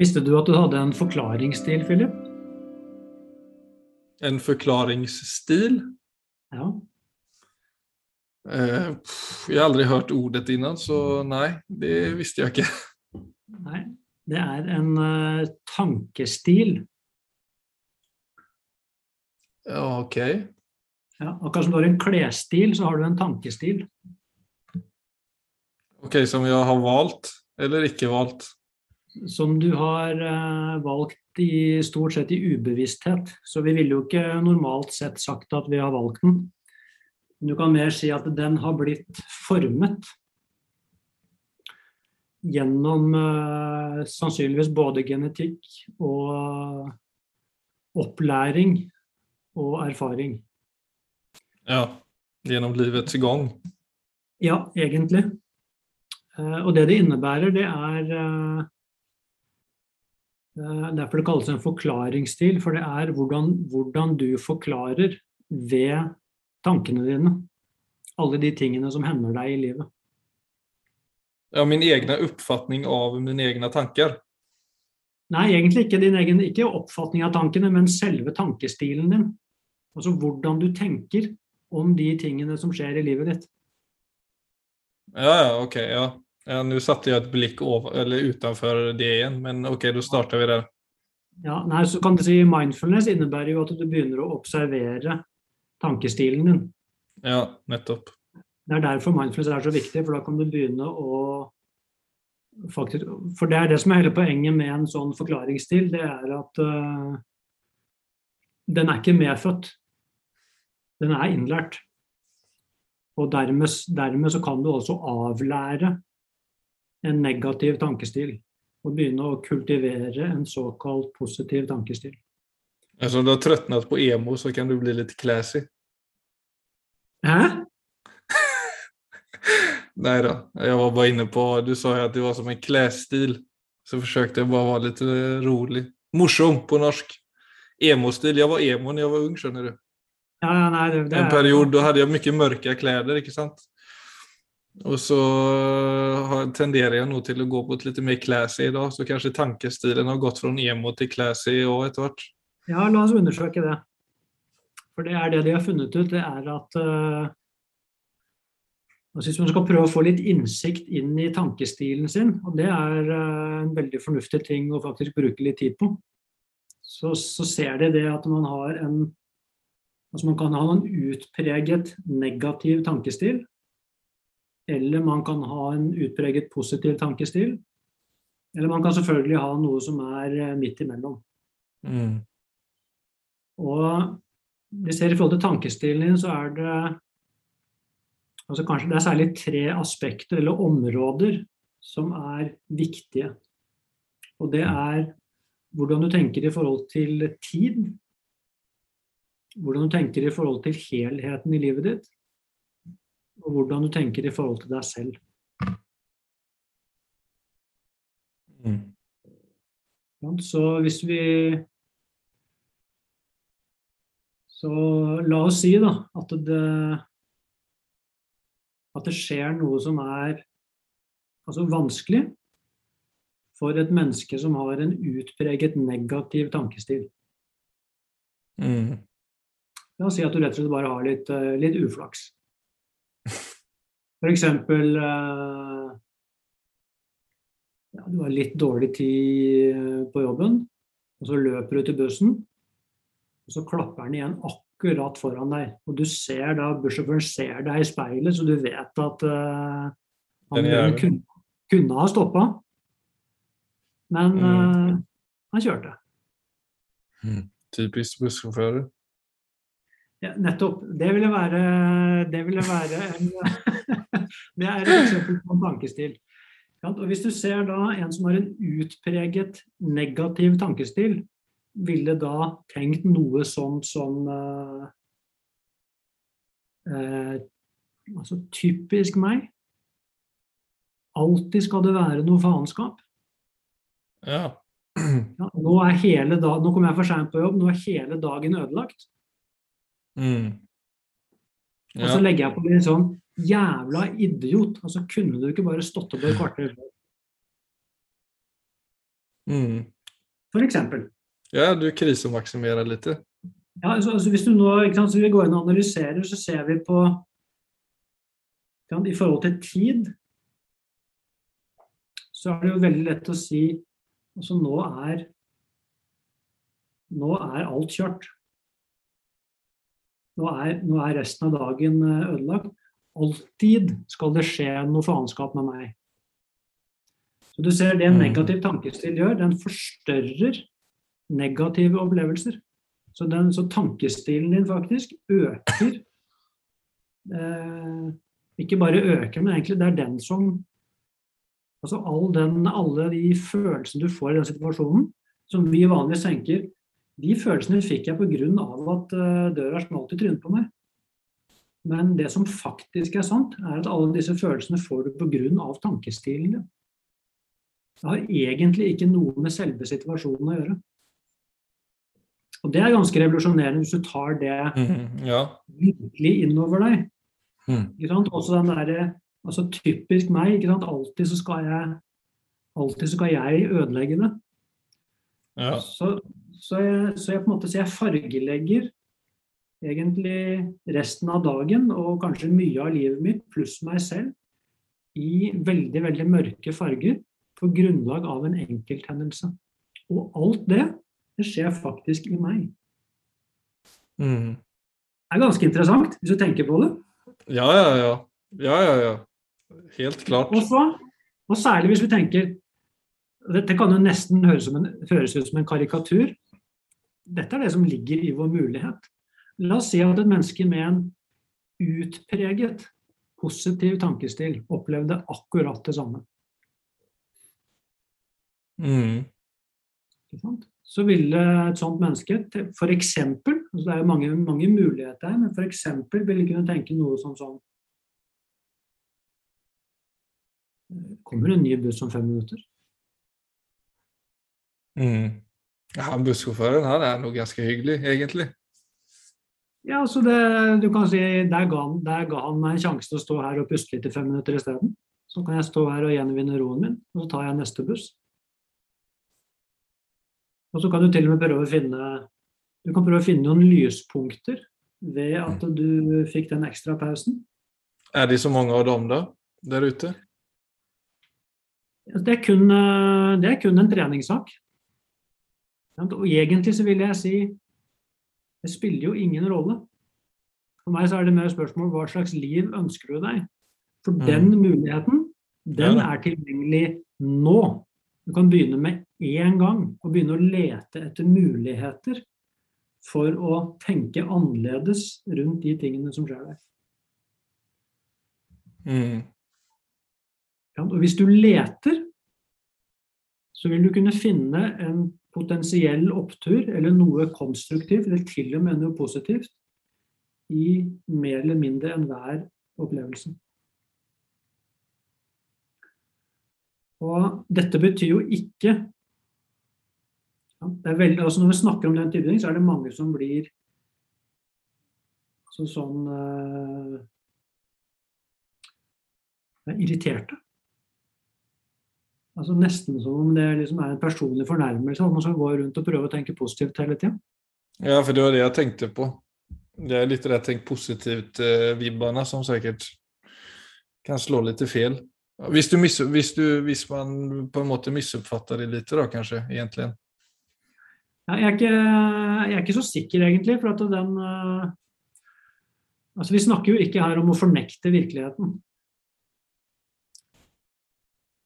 Visste du at du hadde en forklaringsstil, Philip? En forklaringsstil? Ja. Eh, jeg har aldri hørt ordet innan, så nei, det visste jeg ikke. Nei, det er en eh, tankestil. Ja, ok. Ja, akkurat som du har en klesstil, så har du en tankestil. Ok, som jeg har valgt, eller ikke valgt. Som du har eh, valgt i stort sett i ubevissthet. Så vi ville jo ikke normalt sett sagt at vi har valgt den. Du kan mer si at den har blitt formet gjennom eh, sannsynligvis både genetikk og opplæring og erfaring. Ja, gjennom livets gang. Ja, egentlig. Eh, og det det innebærer, det er eh, eh, Derfor det kalles en forklaringsstil, for det er hvordan, hvordan du forklarer ved tankene dine. Alle de tingene som hender deg i livet. Ja, min egen oppfatning av mine egne tanker. Nei, egentlig ikke din egen ikke oppfatning av tankene, men selve tankestilen din. Altså hvordan du tenker om de tingene som skjer i livet ditt. Ja, ja, ok, ja. Ja Nå satte jeg et blikk over, eller utenfor det igjen, men ok, da starter vi der. Ja, nei, så kan du si Mindfulness innebærer jo at du begynner å observere tankestilen din. Ja, nettopp. Det er derfor mindfulness er så viktig, for da kan du begynne å faktisk, For det er det som er hele poenget med en sånn forklaringsstil, det er at uh, den er ikke medfødt. Den er innlært. Og dermed, dermed så kan du også avlære en negativ tankestil. Og begynne å kultivere en såkalt positiv tankestil. Altså, om du har trøtnet på emo, så kan du bli litt classy? Hæ? Nei da, jeg var bare inne på Du sa jo at det var som en klesstil. Så forsøkte jeg bare å være litt eh, rolig. Morsom på norsk. Emo-stil. Jeg var emo da jeg var ung, skjønner du. Ja, nei, det, det En er- periode da hadde jeg mye mørke klær, ikke sant? Og så tenderer jeg nå til å gå på et litt mer classy i dag, så kanskje tankestilen har gått fra emo til classy òg etter hvert. Ja, la oss undersøke det. For det er det de har funnet ut, det er at uh, Hvis man skal prøve å få litt innsikt inn i tankestilen sin, og det er uh, en veldig fornuftig ting å faktisk bruke litt tid på, så, så ser de det at man har en Altså man kan ha en utpreget negativ tankestil, eller man kan ha en utpreget positiv tankestil. Eller man kan selvfølgelig ha noe som er eh, midt imellom. Mm. Og vi ser i forhold til tankestilen din, så er det altså kanskje det er særlig tre aspekter eller områder som er viktige. Og det er hvordan du tenker i forhold til tid. Hvordan du tenker i forhold til helheten i livet ditt. Og hvordan du tenker i forhold til deg selv. Mm. Så hvis vi Så la oss si da at det at det skjer noe som er altså vanskelig for et menneske som har en utpreget negativ tankestil. Mm. La oss si at du rett og slett bare har litt, eh, litt uflaks. Eksempel eh, ja, Du har litt dårlig tid eh, på jobben, og så løper du til bussen. Og så klapper den igjen akkurat foran deg. Og du ser da, bussjåføren ser deg i speilet, så du vet at uh, han kunne, kunne ha stoppa. Men Mm. eh, han kjørte. Typisk bussjåfører. Ja, nettopp. Det ville være, det ville være en Det er et eksempel på en tankestil. Og hvis du ser da en som har en utpreget negativ tankestil, ville da tenkt noe sånt som eh, Altså typisk meg. Alltid skal det være noe faenskap. Ja. Ja, nå, er hele da, nå kommer jeg for seint på jobb, nå er hele dagen ødelagt. Mm. Og så legger jeg på litt sånn jævla idiot. Altså kunne du ikke bare stått opp et kvarter før? Mm. For eksempel. Ja, du krisemaksimerer litt. Ja, altså, altså hvis du nå, sant, så vi går inn og analyserer, så ser vi på sant, I forhold til tid så er det jo veldig lett å si altså nå er nå er alt kjørt. Nå er, nå er resten av dagen eh, ødelagt. Alltid skal det skje noe faenskap med meg. Så du ser det en Mm. negativ tankestil gjør, den forstørrer negative opplevelser. Så, den, så tankestilen din faktisk øker eh, Ikke bare øker, men egentlig det er den som Altså all den, alle de følelsene du får i den situasjonen, som vi vanligvis tenker De følelsene fikk jeg pga. at eh, døra smalt i trynet på meg. Men det som faktisk er sant, er at alle disse følelsene får du pga. tankestilen din. Det har egentlig ikke noe med selve situasjonen å gjøre. Og det er ganske revolusjonerende hvis du tar det Mm. Ja. virkelig innover deg. Mm. Ikke sant? Også den derre altså Typisk meg. ikke sant? Alltid så skal jeg alltid så skal jeg ødelegge det. ja. Så, så, jeg, så jeg på en måte så jeg fargelegger egentlig resten av dagen og kanskje mye av livet mitt pluss meg selv i veldig, veldig mørke farger på grunnlag av en enkelthendelse. Og alt det, det skjer faktisk i meg. Mm. Det er ganske interessant, hvis du tenker på det. Ja, ja, ja. Ja, ja, ja. Helt klart. Og, så, og særlig hvis vi tenker Dette kan jo nesten høres, som en, høres ut som en karikatur. Dette er det som ligger i vår mulighet. La oss si at et menneske med en utpreget positiv tankestil opplevde akkurat det samme. Mm. Så ville et sånt menneske f.eks. Altså det er jo mange, mange muligheter her, men f.eks. ville kunne tenke noe som sånn Kommer en ny buss om fem minutter? Mm. Ja, han bussjåføren han er noe ganske hyggelig, egentlig. Ja, så det, du kan si, der ga, han, der ga han meg en sjanse til å stå her og puste litt i fem minutter isteden. Så kan jeg stå her og gjenvinne roen min, og så tar jeg neste buss. Og så kan du til og med prøve å finne du kan prøve å finne noen lyspunkter ved at du fikk den ekstra pausen. Er det så mange av dem da, der ute? Det er kun, eh, det er kun en treningssak. Og egentlig så vil jeg si det spiller jo ingen rolle. For meg så er det mer spørsmål hva slags liv ønsker du deg? For Mm. den muligheten, den er tilgjengelig nå. Du kan begynne med én gang og begynne å lete etter muligheter for å tenke annerledes rundt de tingene som skjer der. Mm. Ja, og hvis du leter, så vil du kunne finne en potensiell opptur eller noe konstruktivt, eller til og med noe positivt, i mer eller mindre enhver opplevelse. Og dette betyr jo ikke veldig, altså Når vi snakker om den type så er det mange som blir altså sånn uh, er irriterte. Altså Nesten som om det liksom er en personlig fornærmelse at man skal gå rundt og prøve å tenke positivt hele tida. Ja, for det var det jeg tenkte på. Det er litt det tenk positivt'-vibbene som sikkert kan slå litt feil. Hvis, du miss, hvis, du, hvis man på en måte misoppfatter det litt, da kanskje, egentlig. Ja, jeg, er ikke, jeg er ikke så sikker, egentlig. For at den eh, Altså, vi snakker jo ikke her om å fornekte virkeligheten.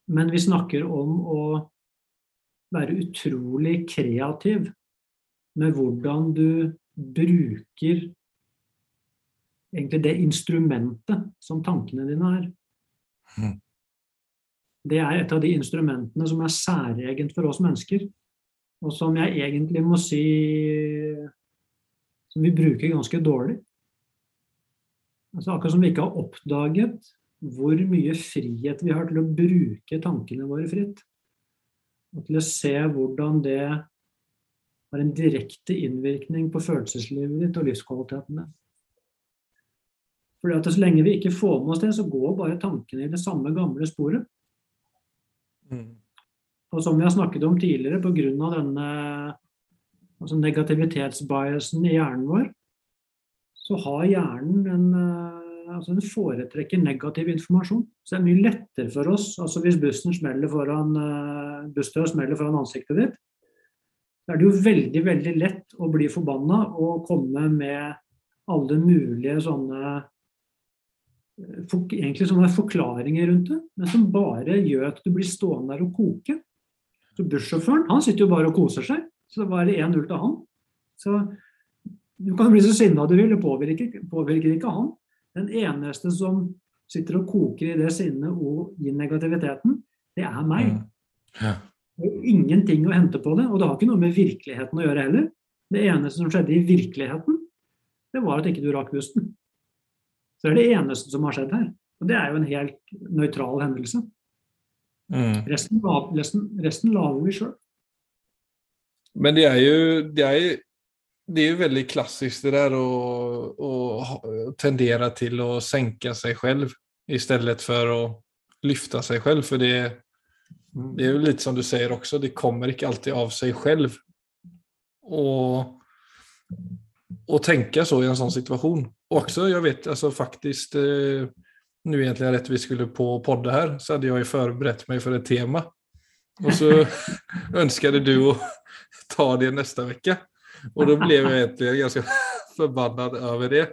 Men vi snakker om å være utrolig kreativ med hvordan du bruker egentlig det instrumentet som tankene dine er. Mhm. Det er et av de instrumentene som er særegent for oss mennesker, og som jeg egentlig må si som vi bruker ganske dårlig. Altså Akkurat som vi ikke har oppdaget hvor mye frihet vi har til å bruke tankene våre fritt. Og til å se hvordan det har en direkte innvirkning på følelseslivet ditt og livskvaliteten din. Fordi at Så lenge vi ikke får med oss det, så går bare tankene i det samme gamle sporet. Mm. Og som vi har snakket om tidligere, pga. denne altså negativitetsbiasen i hjernen vår, så har hjernen en, eh, altså den foretrekker negativ informasjon. Så det er mye lettere for oss altså hvis bussen smeller foran, bussen bussdøra smeller foran ansiktet ditt, Da er det jo veldig veldig lett å bli forbanna og komme med alle mulige sånne eh, egentlig sånne forklaringer rundt det, men som bare gjør at du blir stående der og koke. Så Bussjåføren han sitter jo bare og koser seg, så det var 1-0 til han. Så Du kan bli så sinna du vil, det påvirker, påvirker ikke han. Den eneste som sitter og koker i det sinnet og i negativiteten, det er meg. Mm. Ja. Det er ingenting å hente på det, og det har ikke noe med virkeligheten å gjøre heller. Det eneste som skjedde i virkeligheten, det var at ikke du rakk pusten. Så det er det eneste som har skjedd her. Og det er jo en helt nøytral hendelse. Mm. Resten, resten, resten lager vi sjøl. Men det er jo det er, det er jo veldig klassisk det der å, å tendere til å senke seg selv i stedet for å lyfte seg selv. For det, det er jo litt som du sier også, det kommer ikke alltid av seg selv. Och, å tenke så i en sånn situasjon. Och også, jeg vet alltså faktisk nu Nå egentlig rett vi skulle på podde her, så hadde jeg jo förberett meg for et tema. Og så önskade du å ta det neste uke. Og da ble jeg egentlig ganske forbannet over det.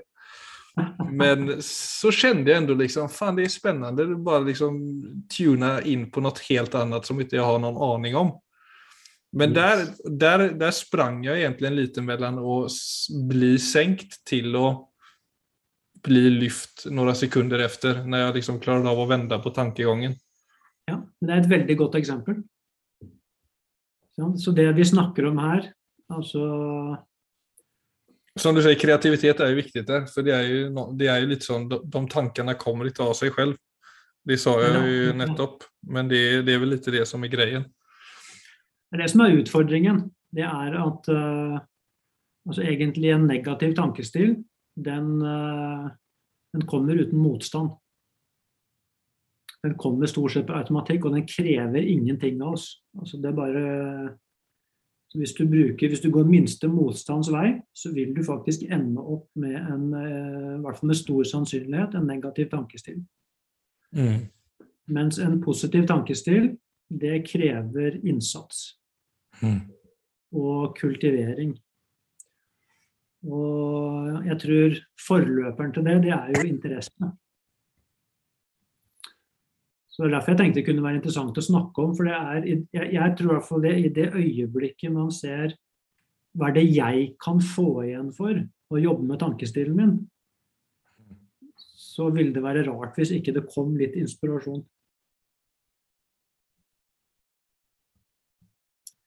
Men så kjente jeg ändå liksom, fan det er spennende. Bare liksom tuna inn på noe helt annet som ikke jeg har noen aning om. Men der, der, der sprang jeg egentlig lite mellom å bli senkt til å bli lyft noen sekunder etter, når jeg liksom klarer av å vende på tankegangen. Ja, det er et veldig godt eksempel. Så det vi snakker om her, altså Som du sier, kreativitet er jo viktig der. For det er jo, det er jo litt sånn De, de tankene kommer ikke av seg selv. Det sa jeg jo nettopp. Men det, det er vel litt det som er greien. Det er det som er utfordringen. Det er at uh, altså egentlig en negativ tankestil, den, uh, den, kommer uten motstand. Den kommer stort sett på automatikk, og den krever ingenting av oss. Altså det er bare hvis du, bruker, hvis du går minste motstands vei, så vil du faktisk ende opp med en, uh, i hvert fall med stor sannsynlighet, en negativ tankestil. Mm. Mens en positiv tankestil, det krever innsats. Mm. Og kultivering. Og jeg tror forløperen til det, det er jo interessene. Så det er derfor jeg tenkte det kunne være interessant å snakke om. For det er, jeg, jeg tror i hvert fall det i det øyeblikket man ser hva er det jeg kan få igjen for å jobbe med tankestilen min, så ville det være rart hvis ikke det kom litt inspirasjon.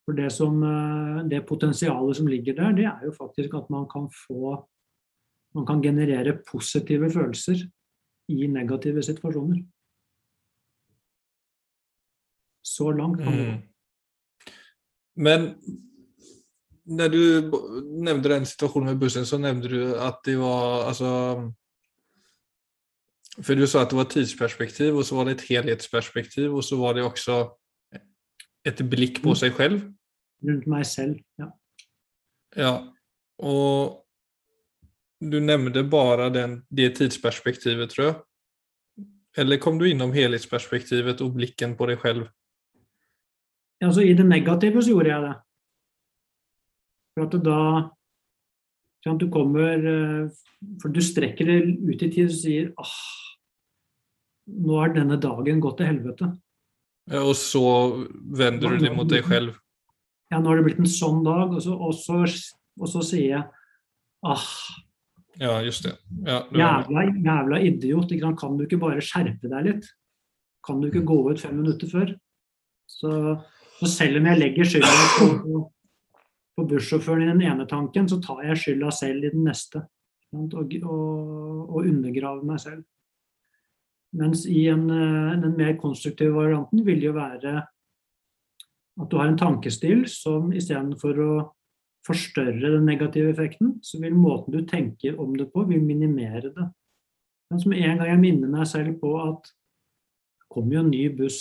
For det, som, eh, det potensialet som ligger der, det er jo faktisk at man kan få Man kan generere positive følelser i negative situasjoner. Så langt kan det gå. Mm. Men når du nevnte den situasjonen med bussen, så nevnte du at det var altså For du sa at det var tidsperspektiv, og så var det et helhetsperspektiv, og så var det også et blikk på mm. seg selv? Rundt meg selv, ja. Ja, og du nevnte bare den, det tidsperspektivet, tror jeg. Eller kom du innom helhetsperspektivet og blikken på deg selv? Altså, I det negative så gjorde jeg det. For at da sånn Du kommer eh, For du strekker det ut i tid og sier ah, nå er denne dagen gått til helvete. Ja, og så vender du deg mot deg selv? Ja, nå har det blitt en sånn dag, og så, og så, og så sier jeg ah. Ja, just det. Ja, jævla, jævla, idiot. Kan du ikke bare skjerpe deg litt? Kan du ikke gå ut fem minutter før? Så, så selv om jeg legger skylda på, på bussjåføren i den ene tanken, så tar jeg skylda selv i den neste. Og, og, og undergraver meg selv. Mens i en, eh, den mer konstruktive varianten vil jo være at du har en tankestil som istedenfor å forstørre den negative effekten, så vil måten du tenker om det på, vil minimere det. Men som en gang jeg minner meg selv på at det kommer jo en ny buss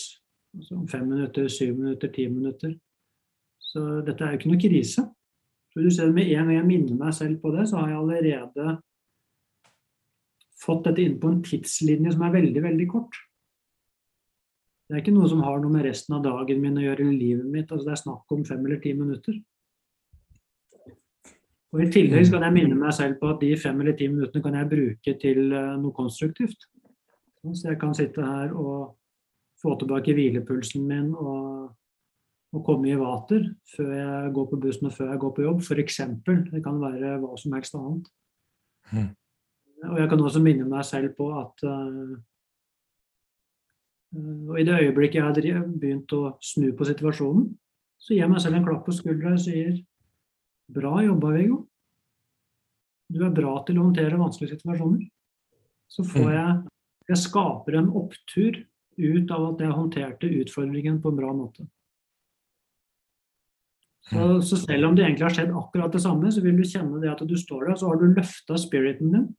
Altså fem minutter, syv minutter, ti minutter. Så dette er jo ikke noe krise. Så du ser Med en gang jeg minner meg selv på det, så har jeg allerede fått dette inn på en tidslinje som er veldig, veldig kort. Det er ikke noe som har noe med resten av dagen min å gjøre, eller livet mitt. altså Det er snakk om fem eller ti minutter. Og I tillegg skal jeg minne meg selv på at de fem eller ti minuttene kan jeg bruke til uh, noe konstruktivt. Så jeg kan sitte her og få tilbake hvilepulsen min og, og komme i vater før jeg går på bussen og før jeg går på jobb, f.eks. Det kan være hva som helst annet. Mm. Og jeg kan også minne meg selv på at uh, og I det øyeblikket jeg har begynt å snu på situasjonen, så gir jeg meg selv en klapp på skuldra og sier Bra jobba, Viggo. Du er bra til å håndtere vanskelige situasjoner. Så får mm. jeg Jeg skaper en opptur ut av at jeg håndterte utfordringen på en bra måte. Så, mm. så, selv om det egentlig har skjedd akkurat det samme, så vil du kjenne det at du står der, så har du løfta spiriten din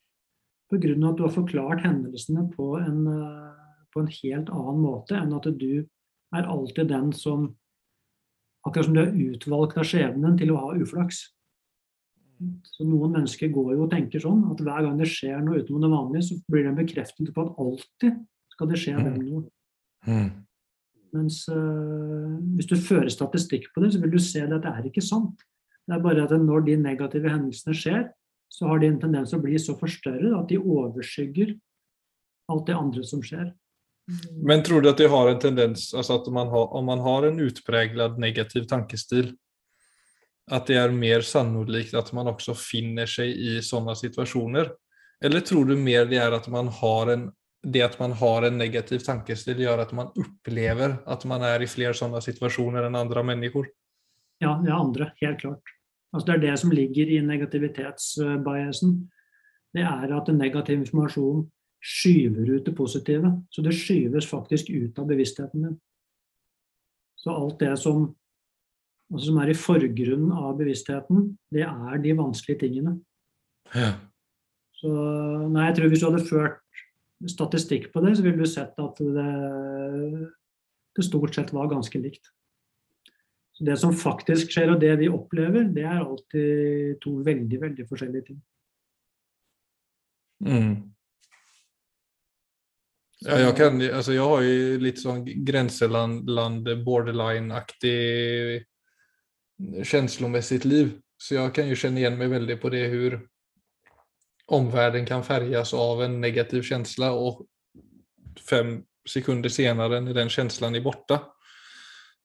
pga. at du har forklart hendelsene på en, eh, på en helt annen måte enn at du er alltid den som Akkurat som du er utvalgt av skjebnen til å ha uflaks. Så Noen mennesker går jo og tenker sånn at hver gang det skjer noe utenom det vanlige, så blir de bekreftet på at alltid skal det skje dem noe. Mm. Mens øh, hvis du fører statistikk på det, så vil du se at det er ikke sant. Det er bare at når de negative hendelsene skjer, så har de en tendens til å bli så forstørret at de overskygger alt det andre som skjer. Men tror du at det har en tendens, altså at man har, om man har en utpreget negativ tankestil, at det er mer sannolikt at man også finner seg i sånne situasjoner? Eller tror du mer det er at man har en det at man har en negativ tankestil gjør at man opplever at man er i flere sånne situasjoner enn andre mennesker? Ja, det er andre, helt klart. Altså det er det som ligger i negativitetsbiasen. Det er at den negativ informasjon skyver ut det positive. Så det skyves faktisk ut av bevisstheten din. Så alt det som altså som er i forgrunnen av bevisstheten, det er de vanskelige tingene. Ja. Så nei, jeg tror hvis du hadde ført statistikk på det, så ville du sett at det, det stort sett var ganske likt. Så Det som faktisk skjer, og det vi opplever, det er alltid to veldig, veldig forskjellige ting. Mm. Ja, jeg, kan, altså jeg har jo litt sånn grenseland, borderline-aktig følelsesmessig liv. Så jeg kan jo kjenne igjen meg veldig på det hur omvärlden kan färgas av en negativ känsla och fem sekunder senare när den känslan är borta.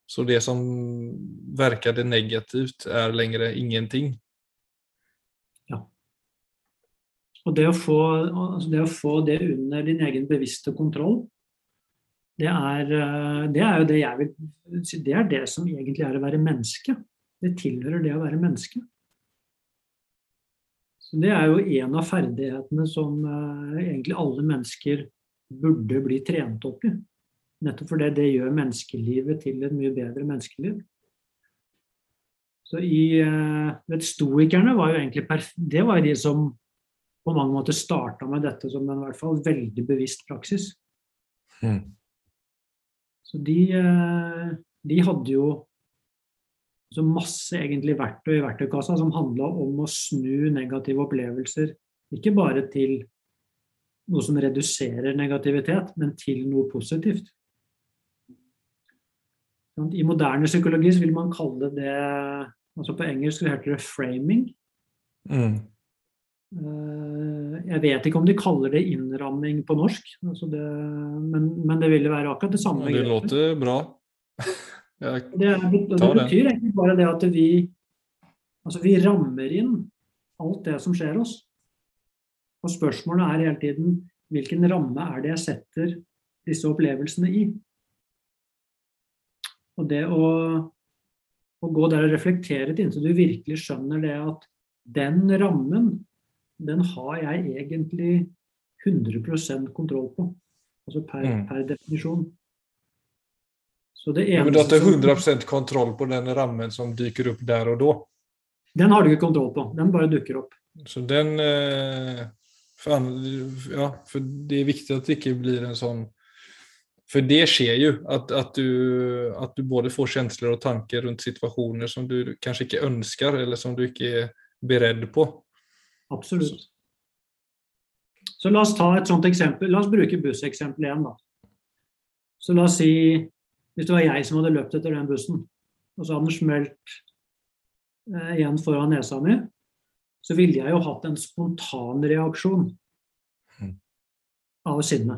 Så det som verkade negativt är längre ingenting. Ja. Og det å, få, altså det å få det under din egen bevisste kontroll, det er, eh, det er jo det jeg vil si, Det er det som egentlig er å være menneske. Det tilhører det å være menneske. Så Det er jo en av ferdighetene som uh, egentlig alle mennesker burde bli trent opp i. Nettopp fordi det gjør menneskelivet til et mye bedre menneskeliv. Så i uh, vet, Stoikerne var jo egentlig det var de som på mange måter starta med dette som en i hvert fall veldig bevisst praksis. Mm. Så de, uh, de hadde jo så masse egentlig verktøy i verktøykassa som handla om å snu negative opplevelser, ikke bare til noe som reduserer negativitet, men til noe positivt. I moderne psykologi vil man kalle det altså På engelsk heter det 'framing'. Mm. Eh, jeg vet ikke om de kaller det innramming på norsk, altså det, men, men, det ville være akkurat det samme. Det låter bra. Det, det, betyr egentlig bare det at vi, altså vi rammer inn alt det som skjer oss. Og spørsmålet er hele tiden hvilken ramme er det jeg setter disse opplevelsene i? Og det å, å gå der og reflektere inntil du virkelig skjønner det at den rammen, den har jeg egentlig 100% kontroll på. Altså per, mm. per definisjon. Så det eneste, men har ikke 100% kontroll på den rammen som dyker opp der og da? Den har du ikke kontroll på. Den bare dukker opp. Så den eh, fan, Ja, for det er viktig at det ikke blir en sånn For det skjer jo, at, at, du, at du både får følelser og tanker rundt situasjoner som du kanskje ikke ønsker, eller som du ikke er beredt på. Absolutt. Så la oss ta et sånt eksempel. La oss bruke busseksempelet igjen, da. Så la oss si hvis det var jeg som hadde løpt etter den bussen, og så hadde den smelt eh, igjen foran nesa mi, så ville jeg jo hatt en spontan reaksjon Mm. av sinne.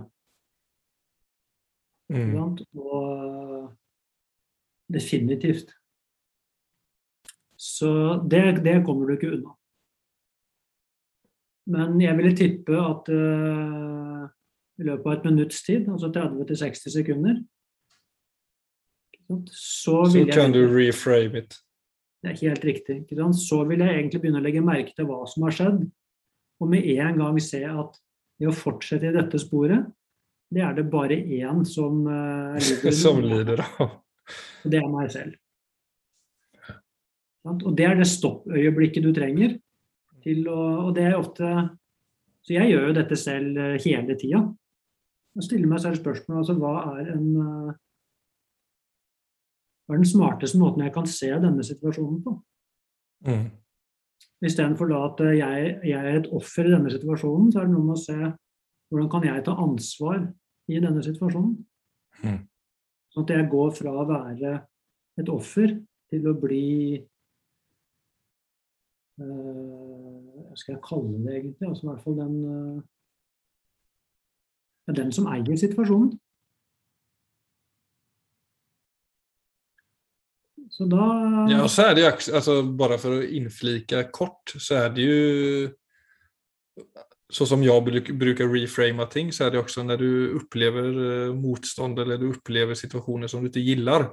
Mm. Og definitivt. Så det, det kommer du ikke unna. Men jeg ville tippe at eh, i løpet av et minutts tid, altså 30-60 sekunder, så Så kan du reframe it. det er helt riktig. Så vil jeg egentlig begynne å legge merke til hva som har skjedd, og med en gang se at det å fortsette i dette sporet, det er det bare én som uh, lider Som lider av. Og det er meg selv. Og det er det stoppøyeblikket du trenger til å Og det er ofte Så jeg gjør jo dette selv eh, hele tida. Jeg stiller meg selv spørsmål altså hva er en Hva er den smarteste måten jeg kan se denne situasjonen på? Mm. Istedenfor at jeg, jeg er et offer i denne situasjonen, så er det noe med å se hvordan kan jeg ta ansvar i denne situasjonen. Mm. Sånn at jeg går fra å være et offer til å bli eh, Hva skal jeg kalle det egentlig? Altså i hvert fall den uh, Den som eier situasjonen. Så da Ja, og så er det jo altså, Bare for å innflike kort så er det jo så som jeg bruker reframe ting så er det også når du opplever motstand motstånd eller du opplever situasjoner som du ikke gillar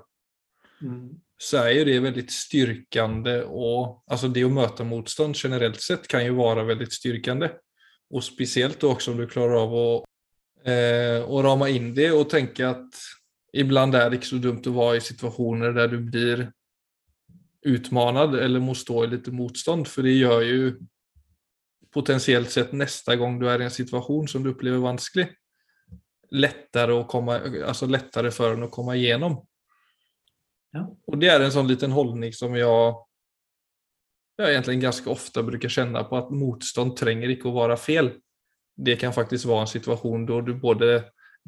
Mm. så er jo det veldig styrkende og Altså, det å møte motstånd generelt sett kan jo være veldig styrkende. Og spesielt også om du klarer av å, eh, å rama inn det og tenke att ibland är det ikke så dumt å være i situasjoner der du blir utmanad eller må stå i litt motstånd for det gjør jo potensielt sett neste gang du er i en situasjon som du opplever vanskelig lettere, å komme, altså lettere for en å komme igjennom. Ja. Og det er en sånn liten hållning som jeg, jeg egentlig ganske ofte bruker kjenne på at motstånd trenger ikke å være fel. Det kan faktisk være en situasjon da du både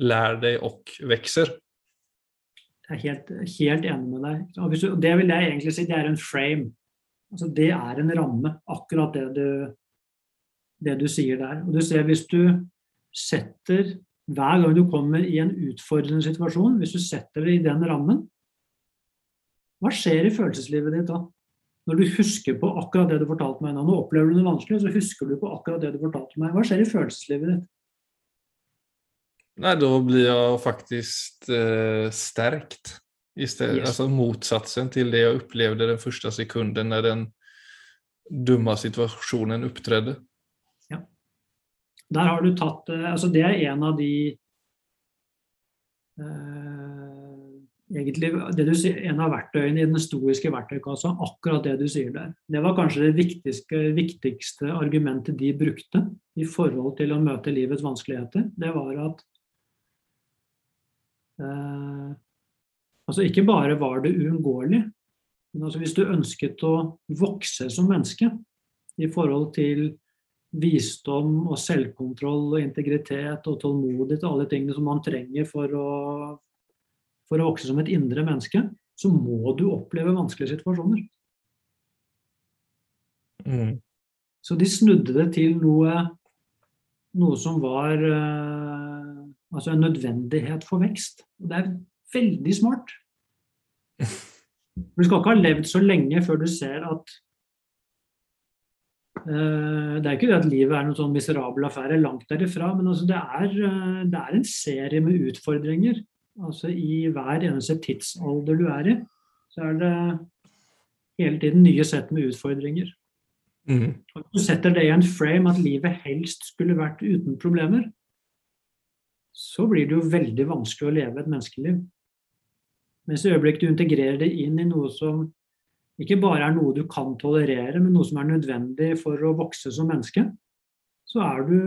lär deg og växer. Jeg er helt, helt enig med deg. Og du, det vil jeg egentlig si det er en frame. Altså det er en ramme, akkurat det du, det du sier der. Og du ser hvis du setter Hver gang du kommer i en utfordrende situasjon, hvis du setter det i den rammen, hva skjer i følelseslivet ditt da? Når du husker på akkurat det du fortalte meg nå. Nå opplever du noe vanskelig, så husker du på akkurat det du fortalte meg. Hva skjer i følelseslivet ditt? Nej, da blir jeg faktisk eh, sterkt. Istället, Yes. Altså motsatsen til det jeg opplevde den første sekunden når den dumme situasjonen opptredde. Ja. Der har du tatt eh, altså Det er en av de eh, egentlig, det du, sier- En av verktøyene i den stoiske verktøykassa, akkurat det du sier der. Det var kanskje det viktigste, viktigste argumentet de brukte i forhold til å møte livets vanskeligheter. Det var at Altså ikke bare var det uunngåelig, men altså hvis du ønsket å vokse som menneske i forhold til visdom og selvkontroll og integritet og tålmodighet og alle tingene som man trenger for å, for å vokse som et indre menneske, så må du oppleve vanskelige situasjoner. Mm. Så de snudde det til noe, noe som var eh, altså en nødvendighet for vekst. Og det er veldig smart. Du skal ikke ha levd så lenge før du ser at uh, Det er ikke det at livet er noen sånn miserabel affære, langt derifra. Men altså det, er, uh, det er en serie med utfordringer. Altså I hver eneste tidsalder du er i, så er det hele tiden nye sett med utfordringer. Mm. Og du setter det i en frame at livet helst skulle vært uten problemer, så blir det jo veldig vanskelig å leve et menneskeliv. Mens i øyeblikket du integrerer det inn i noe som ikke bare er noe du kan tolerere, men noe som er nødvendig for å vokse som menneske, så er du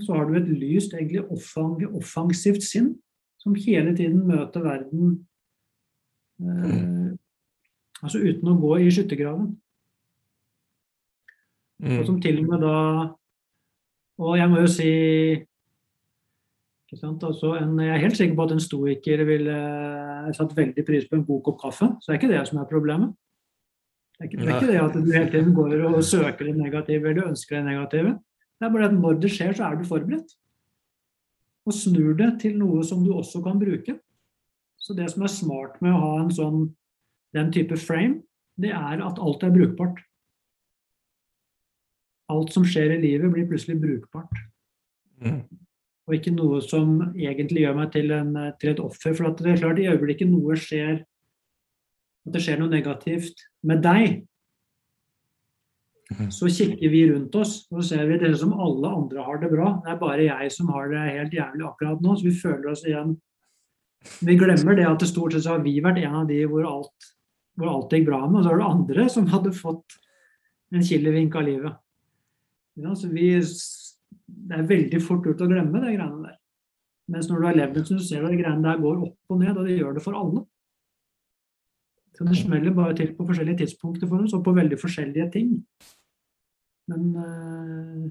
så har du et lyst, egentlig offang, offensivt sinn som hele tiden møter verden eh, altså uten å gå i skyttergraven. Mm. Og som til og med da Og jeg må jo si altså en, Jeg er helt sikker på at en stoiker ville satt veldig pris på en god kopp kaffe. Så det er ikke det som er problemet. Det er ikke det, er ikke det at du hele tiden går og søker det negative eller ønsker det negative. Det er bare at når det skjer, så er du forberedt. Og snur det til noe som du også kan bruke. Så det som er smart med å ha en sånn, den type frame, det er at alt er brukbart. Alt som skjer i livet, blir plutselig brukbart. Mm. Og ikke noe som egentlig gjør meg til, en, til et offer. For det er klart, i øyeblikket noe skjer, at det skjer noe negativt med deg, Mhm. så kikker vi rundt oss og så ser vi det som alle andre har det bra. Det er bare jeg som har det helt jævlig akkurat nå. Så vi føler oss igjen Vi glemmer det at det stort sett så har vi vært en av de hvor alt, hvor alt gikk bra med, og så er det andre som hadde fått en kilevink av livet. Ja, så vi, det er veldig fort gjort å glemme de greiene der. Mens når du har levd en stund, ser du at de greiene der går opp og ned, og det gjør det for alle. Så det smeller bare til på forskjellige tidspunkter for oss, og på veldig forskjellige ting. Men uh...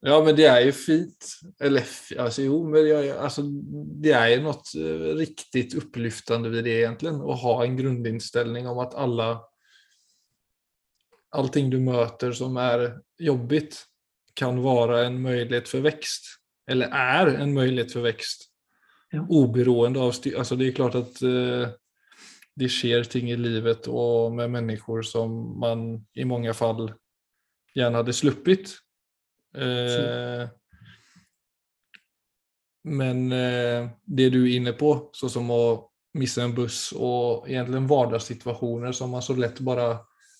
Ja, men det er jo fint. Eller altså, jo, men jeg, altså, det er jo noe eh, riktig oppløftende ved det egentlig. Å ha en grunninnstilling om at alle Allting du møter som er jobbigt kan være en mulighet for vekst. Eller er en mulighet for vekst. Ja. Oberoende av. Altså, det er klart at eh, det skjer ting i livet og med mennesker som man i mange fall gjerne hadde sluppet. Eh, men eh, det du er inne på, sånn som å missa en buss og egentlig hverdagssituasjoner som man så lett bare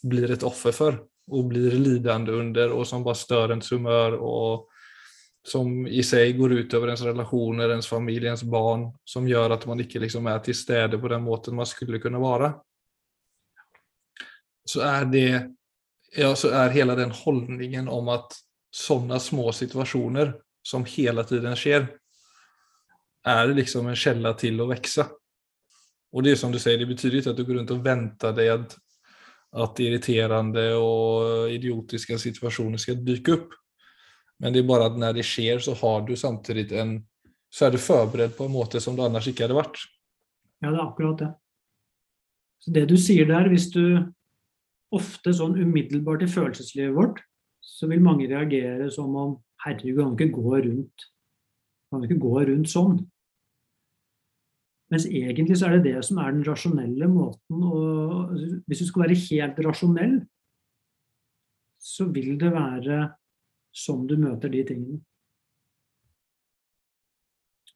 blir et offer for og blir lidende under og som bare stör ens humør och som i seg går ut över ens relasjoner, ens familj, ens barn, som gjør at man ikke liksom er til stede på den måten man skulle kunne være. Så er det ja, så er hele den hållningen om at sånne små situasjoner som hele tiden sker er liksom en källa til å växa. Og det är som du sier, det betyder ikke at du går rundt og venter deg at, at irriterende og idiotiske situasjoner skal dyke opp. Men det er bare at når det skjer, så har du samtidig en så er du forberedt på en måte som du ellers ikke hadde vært. ja, det er akkurat det. Så det du sier der, hvis du ofte sånn umiddelbart i følelseslivet vårt, så vil mange reagere som om herregud, kan du ikke gå rundt kan du ikke gå rundt sånn? Mens egentlig så er det det som er den rasjonelle måten å Hvis du skal være helt rasjonell, så vil det være sånn du møter de tingene.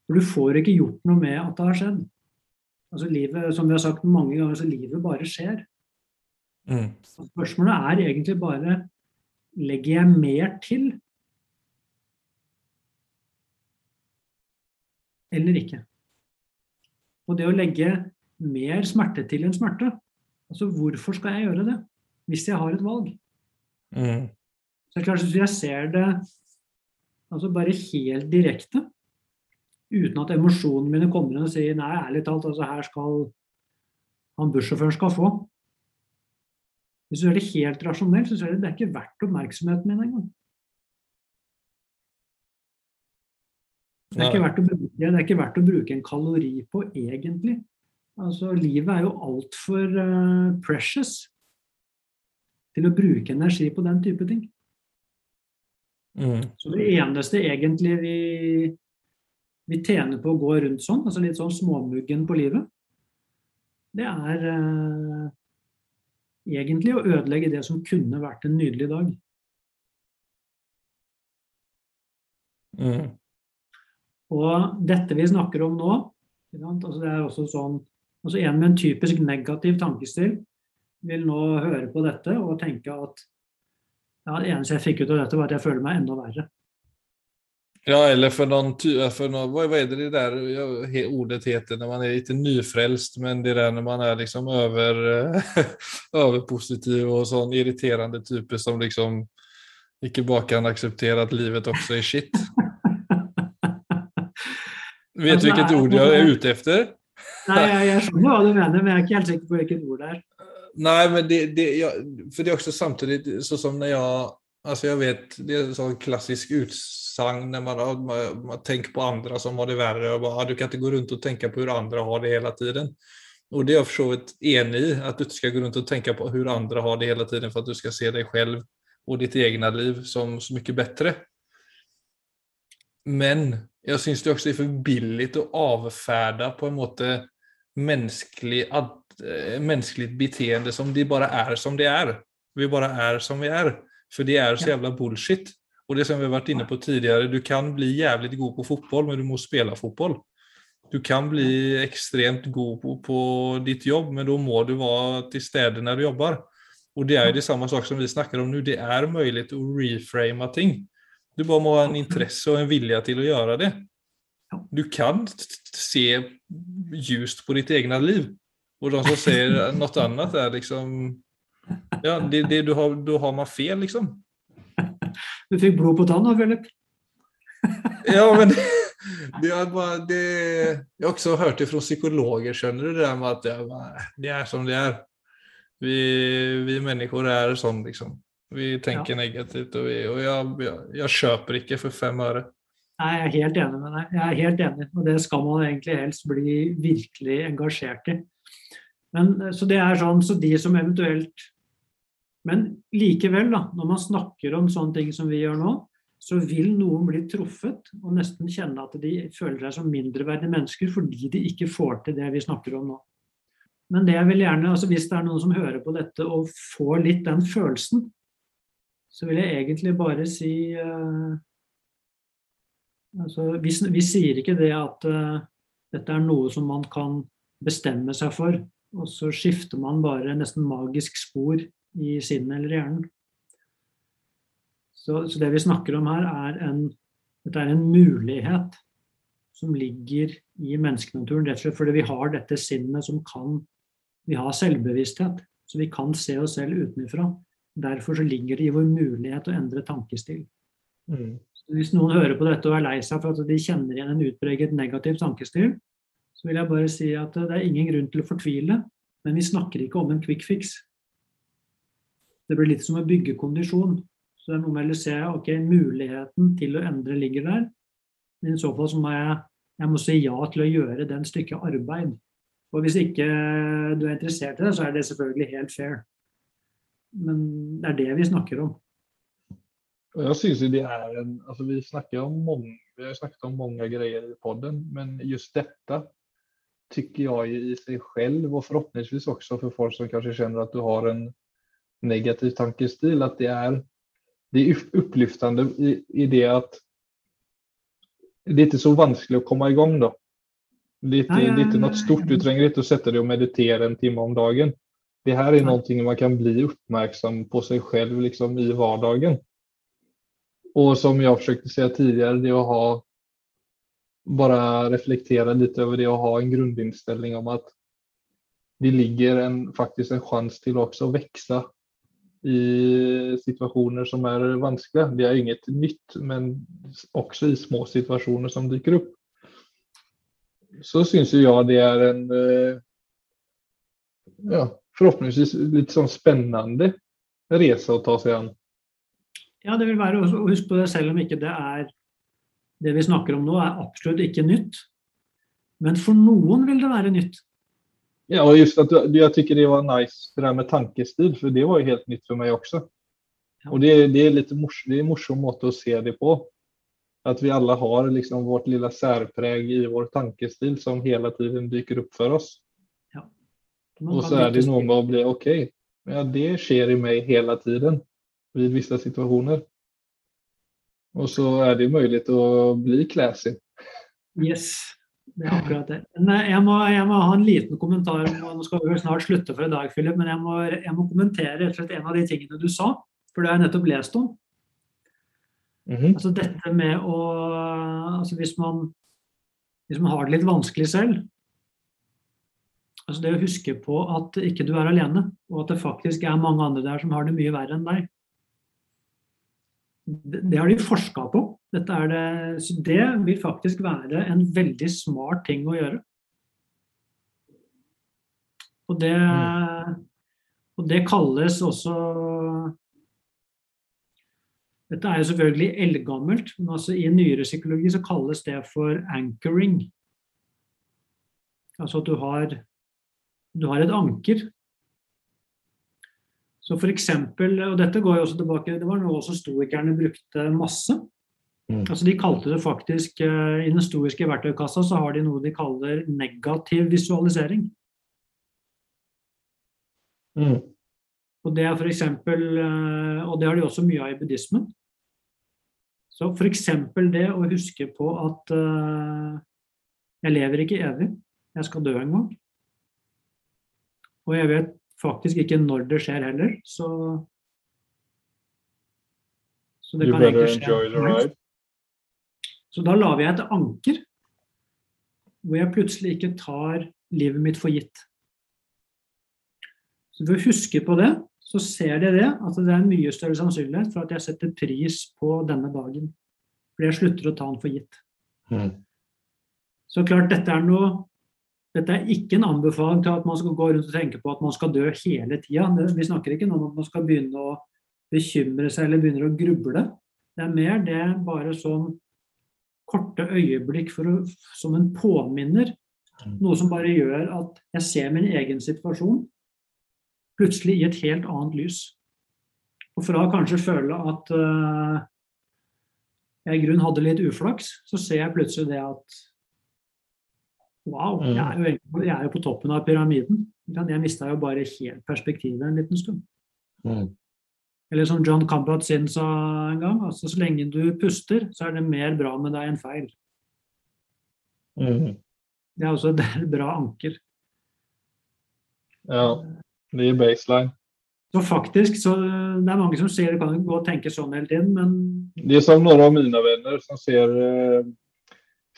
For du får ikke gjort noe med at det har skjedd. Altså livet, Som vi har sagt mange ganger, så livet bare skjer. Mm. Spørsmålet er egentlig bare legger jeg mer til eller ikke. Og det å legge mer smerte til enn smerte, altså hvorfor skal jeg gjøre det hvis jeg har et valg? Mm. Så det er klart Hvis jeg ser det altså bare helt direkte, uten at emosjonene mine kommer inn og sier nei, ærlig talt, altså her skal han bussjåføren skal få. Hvis du gjør det helt rasjonelt, så er det, det er ikke verdt oppmerksomheten min engang. Det er, bruke, det er ikke verdt å bruke en kalori på, egentlig. Altså, livet er jo altfor uh, precious til å bruke energi på den type ting. Mm. Så det eneste egentlig vi, vi tjener på å gå rundt sånn, altså litt sånn småmuggen på livet, det er uh, egentlig å ødelegge det som kunne vært en nydelig dag. Mm. Og dette vi snakker om nå, altså det er også sånn altså En med en typisk negativ tankestil vil nå høre på dette og tenke at ja, det eneste jeg fikk ut av dette, var at jeg føler meg enda verre. Ja, eller for noen, for noen hva, er det det der ja, ordet heter når man er litt nyfrelst, men det der når man er liksom over, overpositiv og sånn irriterende type som liksom ikke bare kan akseptere at livet også er shit. Vet du hvilket ord jeg er ute etter? Nei, jeg, jeg skjønner hva du mener, men jeg er ikke helt sikker på hvilket ord det er. Nei, men det, det ja, For det er også samtidig sånn som når jeg Altså, jeg vet Det er sånn klassisk utsagn når man, man, man, tenker på andre som har det verre. og bare, Du kan ikke gå rundt og tenke på hvordan andre har det hele tiden. Og det er jeg for så vidt enig i, at du ikke skal gå rundt og tenke på hvordan andre har det hele tiden for at du skal se deg selv og ditt eget liv som så mye bedre. Men jeg syns det også er for billig å avferde på en måte menneskelig, eh, menneskelig beteende som de bare er som de er. Vi bare er som vi er. For det er så jævla bullshit. Og det som vi har vært inne på tidligere, du kan bli jævlig god på fotball, men du må spille fotball. Du kan bli ekstremt god på, på ditt jobb, men da må du være til stede når du jobber. Og det er jo det samme sak som vi snakker om nå. Det er mulig å reframe ting. Du bare må ha en interesse og en vilje til å gjøre det. Du kan se ljust på ditt eget liv. Og de som sier noe annet, er liksom Ja, det, det, du har, da har man feil, liksom. Du fikk blod på tanna, Philip. ja, men det er bare, det, Jeg har også hørt det fra psykologer, skjønner du, det der med at det er, det er som det er. Vi, vi mennesker er sånn, liksom. Vi tenker ja. negativt, og, vi, og jeg, jeg, jeg, kjøper ikke for fem øre. Nei, jeg er helt enig med deg. Jeg er helt enig, og det skal man egentlig helst bli virkelig engasjert i. Men, så det er sånn, så de som eventuelt Men likevel, da, når man snakker om sånne ting som vi gjør nå, så vil noen bli truffet og nesten kjenne at de føler seg som mindreverdige mennesker fordi de ikke får til det vi snakker om nå. Men det jeg vil gjerne, altså hvis det er noen som hører på dette og får litt den følelsen, så vil jeg egentlig bare si uh, altså, vi, vi, sier ikke det at uh, dette er noe som man kan bestemme seg for, og så skifter man bare nesten magisk spor i sinnet eller hjernen. Så, så, det vi snakker om her, er en, dette er en mulighet som ligger i menneskenaturen, rett og slett fordi vi har dette sinnet som kan Vi har selvbevissthet, så vi kan se oss selv utenfra. Derfor så ligger det i vår mulighet å endre tankestil. Mm. Hvis noen hører på dette og er lei seg for at de kjenner igjen en utpreget negativ tankestil, så vil jeg bare si at det er ingen grunn til å fortvile, men vi snakker ikke om en quick fix. Det blir litt som å bygge kondisjon. Så det er noe med å se ok, muligheten til å endre ligger der, men i så fall så må jeg, jeg må si ja til å gjøre den stykket arbeid. Og hvis ikke du er interessert i det, så er det selvfølgelig helt fair. Men det er det vi snakker om. Jeg synes det er en, altså vi, om mange, vi har snakket om mange greier i podden, men just dette tycker jeg i seg selv, og forhåpentligvis også for folk som kanskje kjenner at du har en negativ tankestil, at det er, det er upplyftande i, i det at det er ikke så vanskelig å komme i gang da. Det er ikke noe stort, du trenger ikke å sette deg og meditere en time om dagen. Det här är någonting man kan bli uppmärksam på sig själv liksom i vardagen. Och som jag försökte säga tidigare, det att ha bara reflektera lite över det och ha en grundinställning om att det ligger en, faktiskt en chans till också att växa i situationer som är vanskliga. Det är inget nytt, men också i små situationer som dyker upp. Så syns jag det är en eh, ja, forhåpentligvis litt sånn spennende reise å ta seg an. Ja, det vil være å huske på det, selv om ikke det er det vi snakker om nå, er absolutt ikke nytt. Men for noen vil det være nytt. Ja, og just at jeg syns det var nice det der med tankestil, for det var jo helt nytt for meg også. Ja. Og det, det, er litt mors, det er en morsom måte å se det på. At vi alle har liksom vårt lille særpreg i vår tankestil som hele tiden dyker opp for oss. Og så er det noe med å bli ok, ja, det skjer i meg hele tiden vid vissa situasjoner. Og så er det mulig å bli classy. Yes, det er akkurat det. Jeg må, jeg må, ha en liten kommentar. Nå skal vi snart slutte for i dag, Philip, men jeg må, jeg må kommentere en av de tingene du sa. For det har jeg nettopp lest om. Mm -hmm. Altså dette med å altså hvis, man, hvis man har det litt vanskelig selv, Altså det å huske på at ikke du er alene, og at det faktisk er mange andre der som har det mye verre enn deg. det, har de forska på. Er det, det vil faktisk være en veldig smart ting å gjøre. Og det, og det kalles også Dette er jo selvfølgelig eldgammelt, men altså i nyere psykologi så kalles det for anchoring. Altså at du har, du har et anker. Så for eksempel, og dette går jo også tilbake, Det var noe også stoikerne brukte masse. Mm. Altså De kalte det faktisk eh, I den stoiske verktøykassa så har de noe de kaller negativ visualisering. Mm. Og det er for eksempel, eh, og det har de også mye av i buddhismen. Så f.eks. det å huske på at uh, jeg lever ikke evig, jeg skal dø en gang. Og jeg vet faktisk ikke når det skjer heller, så Så det You kan egentlig skje. Så da lager jeg et anker hvor jeg plutselig ikke tar livet mitt for gitt. Så ved å huske på det, så ser de det at det er en mye større sannsynlighet for at jeg setter pris på denne dagen. Fordi jeg slutter å ta den for gitt. Mm. Så klart, dette er noe dette er ikke en anbefaling til at man skal gå rundt og tenke på at man skal dø hele tida. Vi snakker ikke om at man skal begynne å bekymre seg eller begynner å gruble. Det er mer det bare som korte øyeblikk for å, som en påminner. Noe som bare gjør at jeg ser min egen situasjon plutselig i et helt annet lys. Og fra å kanskje føle at uh, jeg i grunnen hadde litt uflaks, så ser jeg plutselig det at Wow, jeg er jo, jeg er jo på toppen av pyramiden. Jeg mista jo bare helt perspektivet en liten stund. Mm. Eller som John Kabat-Zinn sa en gang, altså så lenge du puster, så er det mer bra med deg enn feil. Mm. Det er også et bra anker. Ja, det er baseline. Så faktisk, så Det er mange som ser det kan gå og tenke sånn hele tiden, men Det er som noen av mine venner som ser eh,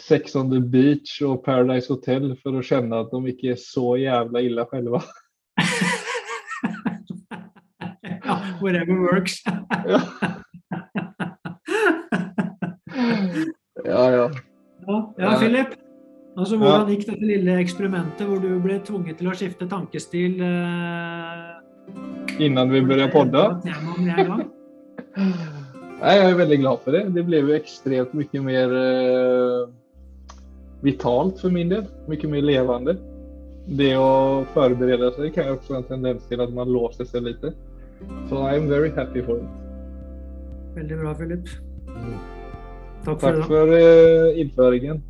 Sex on the Beach og Paradise Hotel for å kjenne at de ikke er så jævla ille selv. ja, whatever works. ja. ja, ja. Ja, ja Philip. Altså, hvordan gikk dette lille eksperimentet hvor du ble tvunget til å skifte tankestil? Eh, Innan vi begynte en gang? Nei, jeg er veldig glad for det. Det ble jo ekstremt mye mer eh, vitalt for min del. Mye mer levende. Det å forberede seg kan jo også ha en tendens til at man låser seg litt. Så jeg er very happy for it. Veldig bra, Philip. Takk for Takk for eh, innføringen.